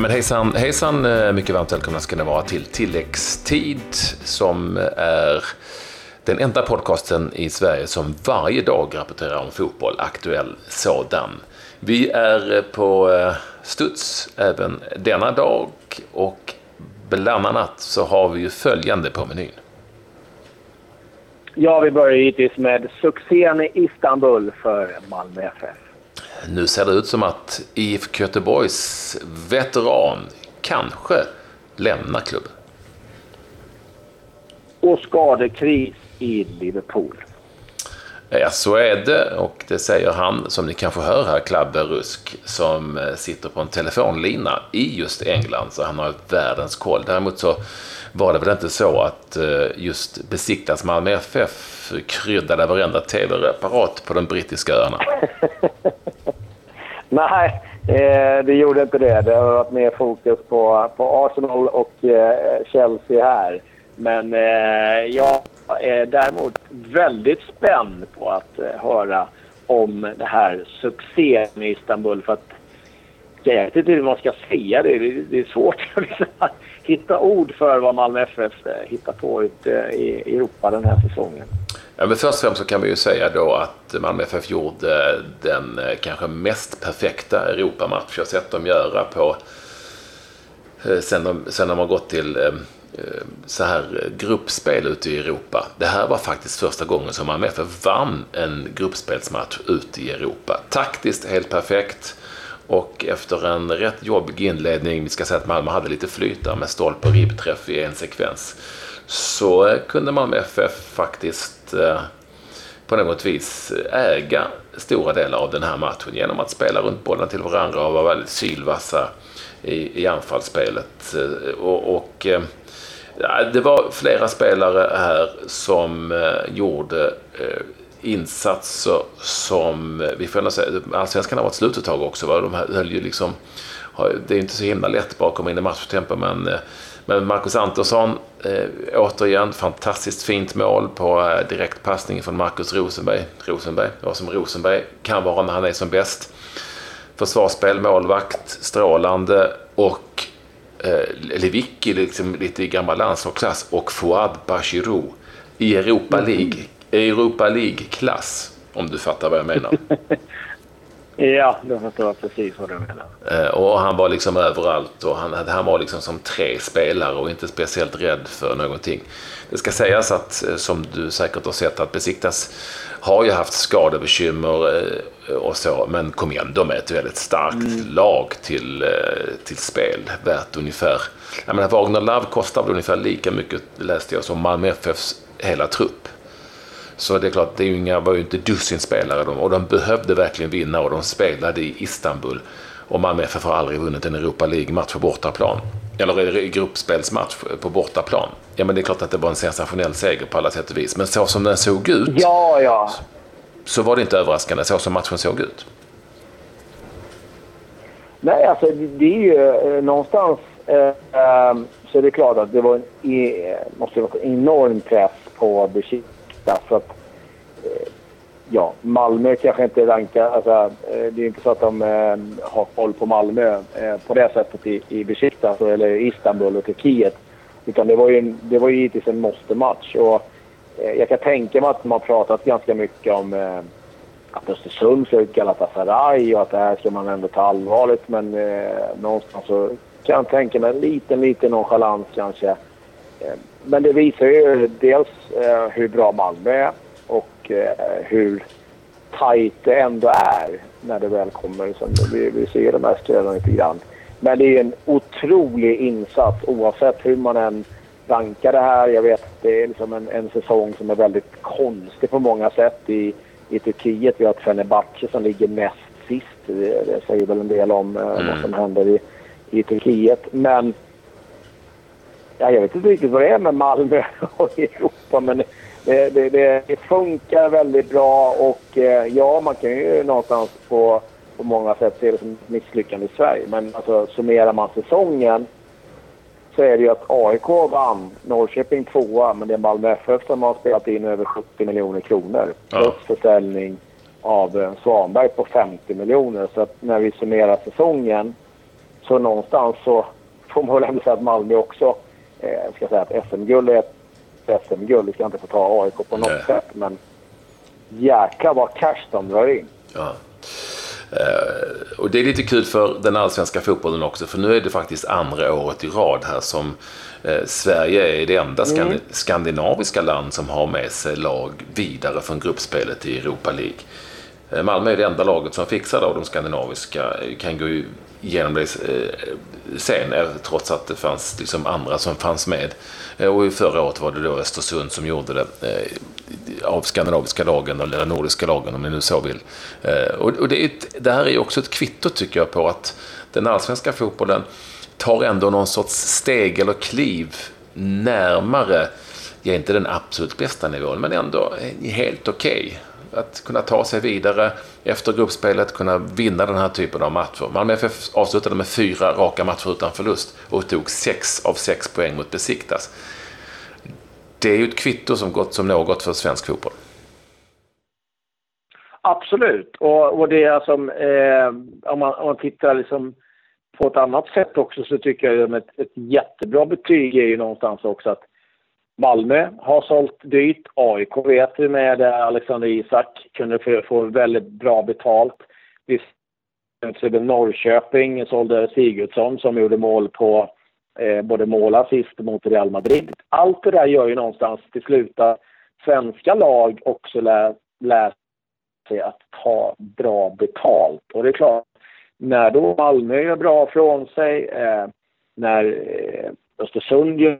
men hejsan, hejsan, eh, mycket varmt välkomna ska ni vara till Tilläggstid som är den enda podcasten i Sverige som varje dag rapporterar om fotboll, aktuell sådan. Vi är eh, på studs även denna dag och bland annat så har vi ju följande på menyn. Ja, vi börjar givetvis med succén i Istanbul för Malmö FF. Nu ser det ut som att IFK Göteborgs veteran kanske lämnar klubben. Och skadekris i Liverpool. Ja, så är det och det säger han, som ni kanske hör här, Klabbe Rusk, som eh, sitter på en telefonlina i just England, så han har världens koll. Däremot så var det väl inte så att eh, just besiktas Malmö FF kryddade varenda tv-reparat på de brittiska öarna? Nej, eh, det gjorde inte det. Det har varit mer fokus på, på Arsenal och eh, Chelsea här. Men eh, jag är däremot väldigt spänd på att eh, höra om det här succén i Istanbul. För att jag vet inte hur man ska säga det. Det är svårt att liksom hitta ord för vad Malmö FF eh, hittar på ute i Europa den här säsongen. Ja, men först och främst så kan vi ju säga då att Malmö FF gjorde den eh, kanske mest perfekta Europamatch jag sett dem göra på eh, sen de, sen de har gått till eh, så här gruppspel ute i Europa. Det här var faktiskt första gången som Malmö FF vann en gruppspelsmatch ute i Europa. Taktiskt helt perfekt. Och efter en rätt jobbig inledning, vi ska säga att Malmö hade lite flyt där med stolp och ribbträff i en sekvens. Så kunde Malmö FF faktiskt Eh, på något vis äga stora delar av den här matchen genom att spela runt bollen till varandra och vara väldigt sylvassa i, i anfallsspelet. Eh, och, och, eh, ja, det var flera spelare här som gjorde eh, insatser som, vi får ändå säga, allsvenskan har varit slut ett tag också. Va? De höll ju liksom, det är inte så himla lätt bara att komma in i matchtempo men, eh, men Marcus Antonsson, eh, återigen fantastiskt fint mål på eh, direktpassning från Marcus Rosenberg. Rosenberg, ja som Rosenberg kan vara när han är som bäst. Försvarsspel, målvakt, strålande och eh, Lewicki liksom lite i gammal landslagsklass och Fouad Bachirou i Europa mm. League. Europa League-klass, om du fattar vad jag menar. ja, jag förstår precis vad du menar. Eh, och han var liksom överallt och han, han var liksom som tre spelare och inte speciellt rädd för någonting. Det ska sägas att, eh, som du säkert har sett, att Besiktas har ju haft skadebekymmer eh, och så, men kom igen, de är ett väldigt starkt mm. lag till, till spel. Värt ungefär, jag menar Wagner Love kostar väl ungefär lika mycket, läste jag, som Malmö FFs hela trupp. Så det är klart, det är ju inga, var ju inte dussinspelare de, och de behövde verkligen vinna och de spelade i Istanbul. Och Malmö FF har aldrig vunnit en Europa League-match på bortaplan. Eller gruppspelsmatch på bortaplan. Ja, men det är klart att det var en sensationell seger på alla sätt och vis. Men så som den såg ut ja, ja. så var det inte överraskande så som matchen såg ut. Nej, alltså det är ju eh, någonstans eh, eh, så är det klart att det var en, e, måste vara en enorm press på Besiktas. Så att, eh, ja, Malmö kanske inte rankar... Alltså, eh, det är inte så att de eh, har koll på Malmö eh, på det sättet i, i Besiktas alltså, eller Istanbul och Turkiet. Utan det var ju, det var ju givetvis en måste-match. Och, eh, jag kan tänka mig att de har pratat ganska mycket om eh, att Östersund ska ut Galatasaray och att det här ska man ändå ta allvarligt. Men eh, någonstans så kan jag tänka mig en liten, liten nonchalans kanske. Eh, men det visar ju dels eh, hur bra Malmö är och eh, hur tajt det ändå är när det väl kommer. Så vi, vi ser de här stöden lite grann. Men det är en otrolig insats oavsett hur man än rankar det här. Jag vet att det är liksom en, en säsong som är väldigt konstig på många sätt i, i Turkiet. Vi har ett Fenerbahce som ligger näst sist. Det, det säger väl en del om eh, mm. vad som händer i, i Turkiet. Men ja, jag vet inte riktigt vad det är med Malmö och Europa. Men det, det, det, funkar väldigt bra och eh, ja, man kan ju någonstans på på många sätt ser det som ett misslyckande i Sverige. Men alltså, summerar man säsongen så är det ju att AIK vann, Norrköping tvåa, men det är Malmö FF som har spelat in över 70 miljoner kronor. Plus ja. försäljning av eh, Svanberg på 50 miljoner. Så att när vi summerar säsongen så någonstans så får man väl ändå säga att Malmö också eh, ska säga att SM-guld är ett SM-guld. Vi ska inte få ta AIK på något Nej. sätt. Men jäklar vad cash de drar in. Ja. Uh, och det är lite kul för den allsvenska fotbollen också, för nu är det faktiskt andra året i rad här som uh, Sverige är det enda mm. skandinaviska land som har med sig lag vidare från gruppspelet i Europa League. Eh, Malmö är det enda laget som fixar av de skandinaviska, eh, kan gå igenom det eh, sen, trots att det fanns liksom andra som fanns med. Och förra året var det då Östersund som gjorde det av skandinaviska lagen eller nordiska lagen om ni nu så vill. Och det, ett, det här är också ett kvitto tycker jag på att den allsvenska fotbollen tar ändå någon sorts steg eller kliv närmare, ja inte den absolut bästa nivån, men ändå helt okej. Okay. Att kunna ta sig vidare efter gruppspelet, kunna vinna den här typen av matcher. Malmö FF avslutade med fyra raka matcher utan förlust och tog sex av sex poäng mot Besiktas det är ju ett kvitto som gott som något för svensk fotboll. Absolut. Och, och det är som, eh, om, man, om man tittar liksom på ett annat sätt också så tycker jag att ett, ett jättebra betyg är ju någonstans också att Malmö har sålt dyrt. AIK vet vi med Alexander Isak kunde få, väldigt bra betalt. Vi Norrköping sålde Sigurdsson som gjorde mål på eh, både mål och assist mot Real Madrid. Allt det där gör ju någonstans till slut att svenska lag också lär, lär sig att ta bra betalt. Och det är klart, när då Malmö gör bra från sig, eh, när eh, Östersund gör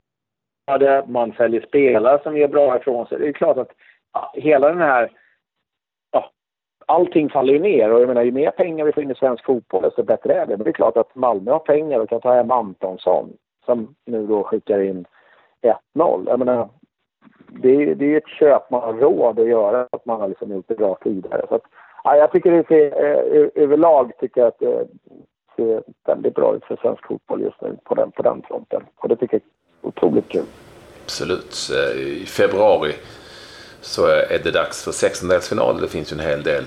man säljer spelare som gör bra ifrån sig. Det är klart att hela den här allting faller ju ner och jag menar ju mer pengar vi får in i svensk fotboll desto bättre är det. Men det är klart att Malmö har pengar och kan ta hem Antonsson som nu då skickar in 1-0. Jag menar, det, det är ett köp man har råd att göra, att man har liksom gjort det bra tidigare. Så att, ja, jag tycker det ser, eh, överlag tycker jag att det ser väldigt bra ut för svensk fotboll just nu på den, på den fronten. Och det tycker jag otroligt kul. Absolut. Eh, I februari så är det dags för sextondelsfinal. Det finns ju en hel del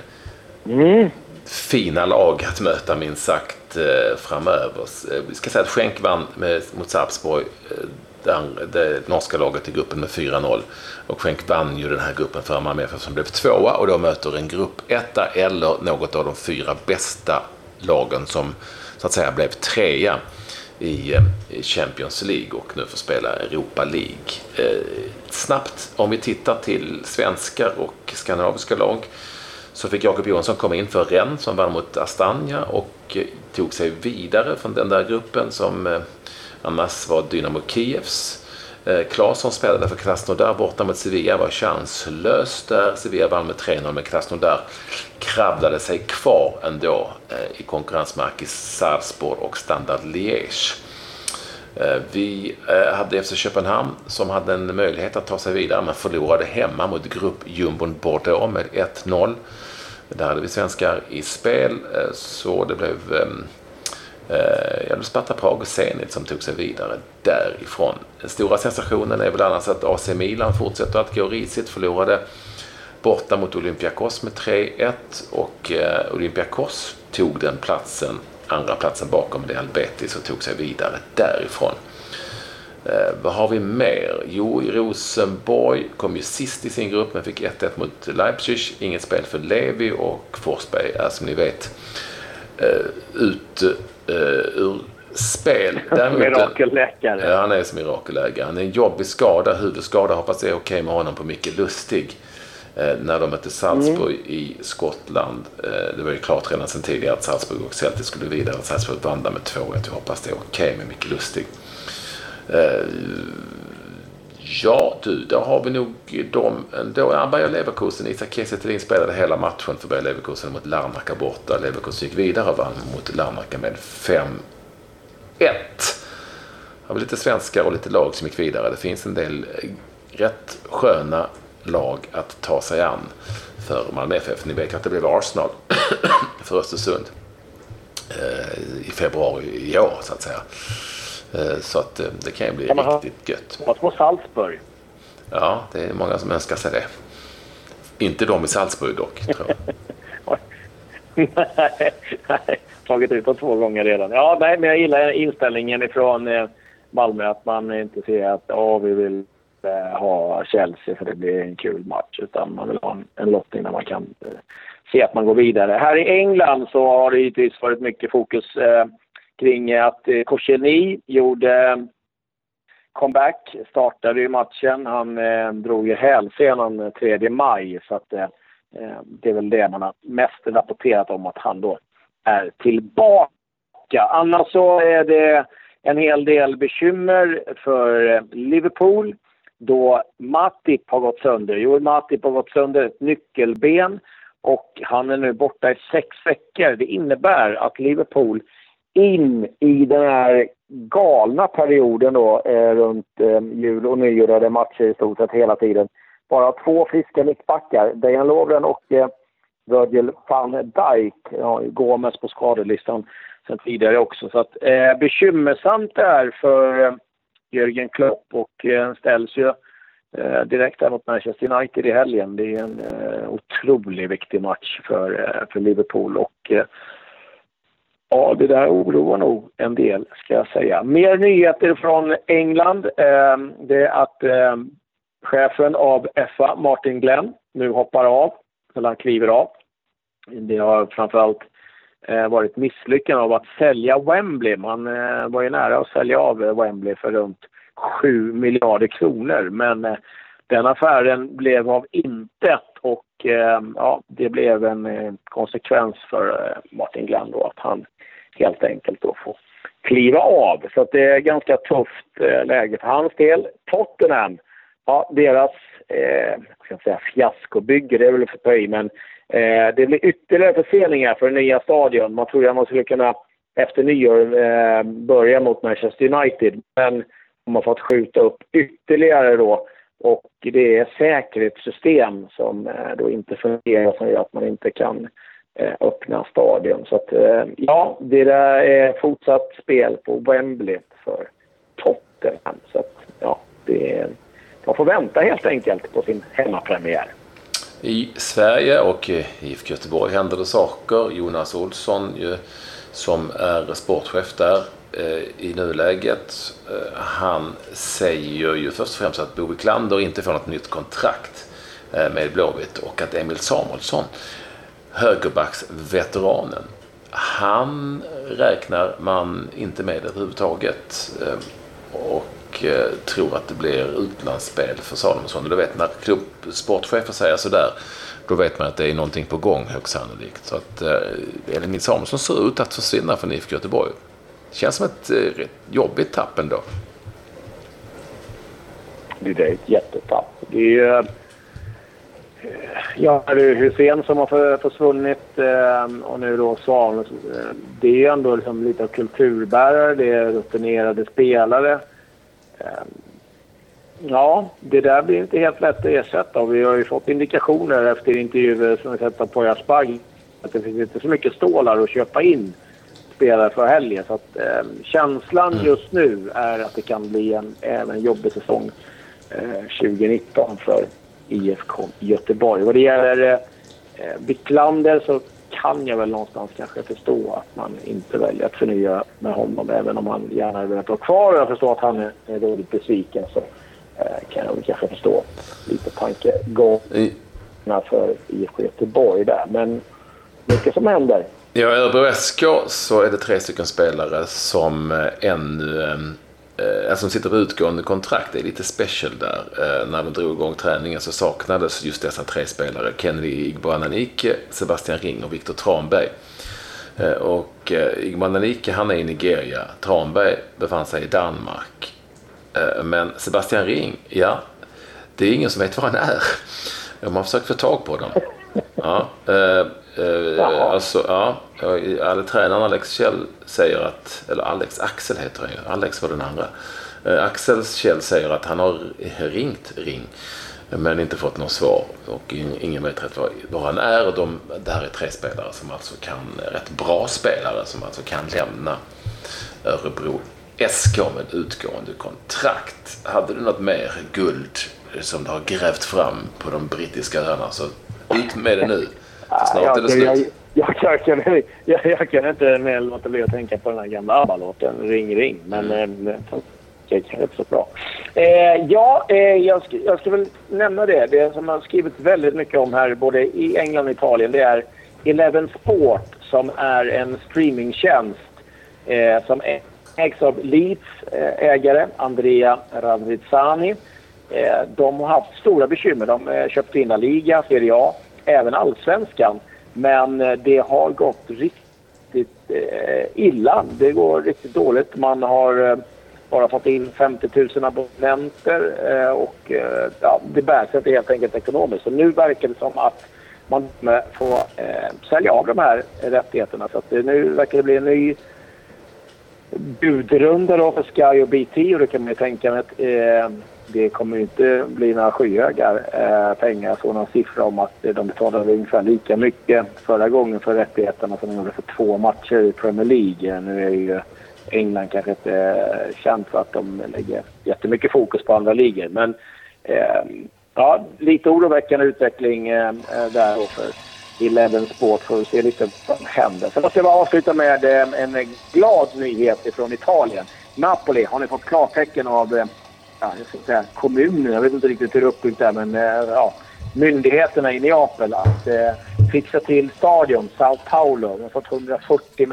mm. fina lag att möta minst sagt eh, framöver. Eh, vi ska säga att Schenk vann med, mot Sarpsborg, det norska laget i gruppen med 4-0. Och Schenk vann ju den här gruppen för Malmö FF som blev tvåa och då möter en grupp etta eller något av de fyra bästa lagen som så att säga blev trea Eh, i Champions League och nu får spela Europa League. Eh, snabbt, om vi tittar till svenskar och skandinaviska lag så fick Jakob Johansson komma in för Rennes som vann mot Astana och eh, tog sig vidare från den där gruppen som annars var Dynamo Kievs. Eh, Claesson spelade för Krasnodar borta mot Sevilla, var chanslös där. Sevilla vann med 3-0 men Krasnodar kravlade sig kvar ändå eh, i konkurrens med Aki Sarpsborg och Standard Liège. Eh, vi hade FC Köpenhamn som hade en möjlighet att ta sig vidare men förlorade hemma mot gruppjumbon Bordeaux med 1-0. Där hade vi svenskar i spel så det blev ehm, ehm, eh, Sparta Prag och Zenit som tog sig vidare därifrån. Den stora sensationen är väl annars att AC Milan fortsätter att gå risigt. Förlorade borta mot Olympiakos med 3-1 och eh, Olympiakos tog den platsen, andra platsen bakom Real Betis och tog sig vidare därifrån. Eh, vad har vi mer? Jo, Rosenborg kom ju sist i sin grupp men fick 1-1 mot Leipzig. Inget spel för Levi och Forsberg är som ni vet eh, ut eh, ur spel. Mirakelläkare. Ja, han är som mirakelläkare. Han är en jobbig skada, huvudskada. Hoppas det är okej okay med honom på Micke Lustig. Eh, när de mötte Salzburg mm. i Skottland. Eh, det var ju klart redan sedan tidigare att Salzburg och Celtic skulle vidare. Salzburg vann med 2-1. Jag hoppas det är okej okay med Micke Lustig. Eh, ja du, där har vi nog de ändå. Ja, Bayer Leverkusen, Isak Kiese spelade hela matchen för Bayer Leverkusen mot Larnaca borta. Leverkusen gick vidare och vann mot Larnaca med 5-1. Har vi lite svenskar och lite lag som gick vidare. Det finns en del rätt sköna lag att ta sig an för Malmö FF. Ni vet ju att det blev Arsenal för Östersund eh, i februari i år så att säga. Eh, så att eh, det kan ju bli kan riktigt gött. På Salzburg. Ja, det är många som önskar sig det. Inte de i Salzburg dock, tror jag. nej, tagit ut dem två gånger redan. Ja, nej, men jag gillar inställningen ifrån eh, Malmö att man inte ser att oh, vi vill eh, ha Chelsea för det blir en kul match. Utan man vill ha en, en lottning där man kan eh, se att man går vidare. Här i England så har det givetvis varit mycket fokus eh, kring att eh, Koscielny gjorde comeback, startade ju matchen. Han eh, drog ju hälsenan eh, 3 maj så att eh, eh, det är väl det man har mest rapporterat om att han då är tillbaka. Annars så är det en hel del bekymmer för eh, Liverpool då Matip har gått sönder. Joel Matip har gått sönder ett nyckelben och han är nu borta i sex veckor. Det innebär att Liverpool in i den här galna perioden då eh, runt eh, jul och nyår där det matcher i stort sett hela tiden. Bara två friska mittbackar, Dejan Lovren och eh, Virgil van Dijk. Ja, Gomes på skadelistan sen tidigare också. Så att, eh, bekymmersamt är för eh, Jörgen Klopp och eh, ställs ju eh, direkt här mot Manchester United i helgen. Det är en eh, otroligt viktig match för, eh, för Liverpool och eh, Ja, det där oroar nog en del, ska jag säga. Mer nyheter från England. Eh, det är att eh, chefen av FA, Martin Glenn, nu hoppar av, eller han kliver av. Det har framförallt eh, varit misslyckande av att sälja Wembley. Man eh, var ju nära att sälja av eh, Wembley för runt 7 miljarder kronor, men eh, den affären blev av intet och ehm, ja, det blev en eh, konsekvens för eh, Martin Glenn då att han helt enkelt då får kliva av. Så att det är ganska tufft eh, läge för hans del. Tottenham, ja deras eh, ska säga, fiaskobygge, det är väl för ta i, men eh, det blir ytterligare förseningar för den nya stadion. Man trodde att man skulle kunna efter nyår eh, börja mot Manchester United, men de har fått skjuta upp ytterligare då. Och det är säkerhetssystem som eh, då inte fungerar som gör att man inte kan eh, öppna stadion. Så att, eh, ja, det där är fortsatt spel på Wembley för Tottenham. Så att, ja, det är, man får vänta helt enkelt på sin hemmapremiär. I Sverige och i IFK Göteborg händer det saker. Jonas Olsson ju, som är sportchef där eh, i nuläget. Eh, han säger ju först och främst att Bo Wiklander inte får något nytt kontrakt eh, med Blåvitt och att Emil Samuelsson högerbacksveteranen. Han räknar man inte med överhuvudtaget eh, och tror att det blir utlandsspel för Salomonsson. Du vet när klubbsportchefer säger sådär då vet man att det är någonting på gång högst sannolikt. Så att eh, Samuelsson ser ut att försvinna från IFK Göteborg. Känns som ett eh, rätt jobbigt tapp ändå. Det är ett jättetapp. Det är eh, Ja, det är Hussein som har försvunnit eh, och nu då Svan. Det är ändå liksom lite av kulturbärare, det är rutinerade spelare. Ja, det där blir inte helt lätt att ersätta. Vi har ju fått indikationer efter intervjuer som vi sett av Poya Spagg att det finns inte så mycket stålar att köpa in spelare för helgen. Så att, eh, känslan mm. just nu är att det kan bli en, en jobbig säsong eh, 2019 för IFK Göteborg. Vad det gäller eh, Wiklander så kan jag väl någonstans kanske förstå att man inte väljer att förnya med honom även om han gärna hade velat vara kvar. Jag förstår att han är, är väldigt besviken så eh, kan jag väl kanske förstå lite tankegångarna för IFK Göteborg där. Men mycket som händer. Ja, i Örebro SK så är det tre stycken spelare som eh, ännu eh, eh, som sitter på utgående kontrakt. Det är lite special där. Eh, när de drog igång träningen så saknades just dessa tre spelare. Kennedy Igbananike, Sebastian Ring och Viktor Tranberg. Eh, och eh, han är i Nigeria. Tranberg befann sig i Danmark. Eh, men Sebastian Ring, ja, det är ingen som vet var han är. De har försökt få tag på dem. Ja, eh, Uh, alltså, ja, alla tränaren Alex Kjell säger att, eller Alex Axel heter han ju, Alex var den andra. Uh, Axel Kjell säger att han har ringt Ring men inte fått något svar och ingen vet rätt var, han är. De, det här är tre spelare som alltså kan, rätt bra spelare som alltså kan lämna Örebro SK med utgående kontrakt. Hade du något mer guld som du har grävt fram på de brittiska öarna så ut med det nu. Snart är det slut. Jag, jag, jag, kan, jag, jag kan inte mer låta bli att tänka på den här gamla ABBA-låten Ring ring. Men mm. eh, det är inte så bra. Eh, ja, eh, jag, ska, jag ska väl nämna det. Det som har skrivits väldigt mycket om här både i England och Italien det är Eleven Sport som är en streamingtjänst eh, som ägs av Leeds eh, ägare Andrea Radrizzani. Eh, de har haft stora bekymmer. De eh, köpte in La Liga, Serie A, även allsvenskan. Men eh, det har gått riktigt eh, illa. Det går riktigt dåligt. Man har eh, bara fått in 50 000 abonnenter eh, och eh, ja, det bär sig inte helt enkelt ekonomiskt. Så nu verkar det som att man får eh, sälja av de här rättigheterna. Så att det, nu verkar det bli en ny budrunda då för Sky och BT och det kan man ju tänka sig det kommer inte bli några skyhöga eh, pengar. Jag såg någon siffra om att de betalade ungefär lika mycket förra gången för rättigheterna som de gjorde för två matcher i Premier League. Nu är ju England kanske inte eh, känt för att de lägger jättemycket fokus på andra ligor. Men eh, ja, lite oroväckande utveckling eh, eh där då för Eleven Sport. Får vi se lite vad som händer. Sen måste jag bara avsluta med eh, en glad nyhet från Italien. Napoli har ni fått klartecken av eh, ja, jag ska säga, kommunen. Jag vet inte riktigt hur det är uppbyggt där, men eh, ja, myndigheterna i Neapel att eh, fixa till stadion, Sao Paulo. De har fått 140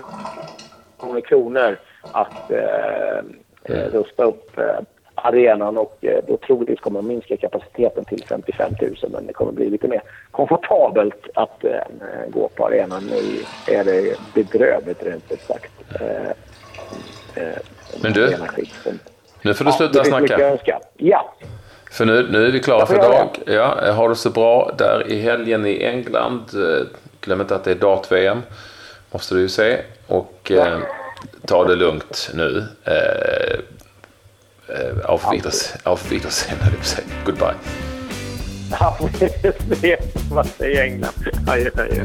miljoner kronor att eh, eh, rusta upp eh, arenan och eh, då troligtvis kommer de minska kapaciteten till 55 000 men det kommer bli lite mer komfortabelt att eh, gå på arenan. Nu är det bedrövligt rent ut sagt. Eh, men du, nu får du sluta ja, snacka. Ja. För nu, nu är vi klara för idag. Ja, har det så bra där i helgen i England. Glöm inte att det är dart-VM. Måste du ju se. Och eh, ta det lugnt nu. Eh, eh, auf, Wiedersehen, auf Wiedersehen, höll jag. Goodbye. Auf Wiedersehen, vad säger England? Adjö, adjö.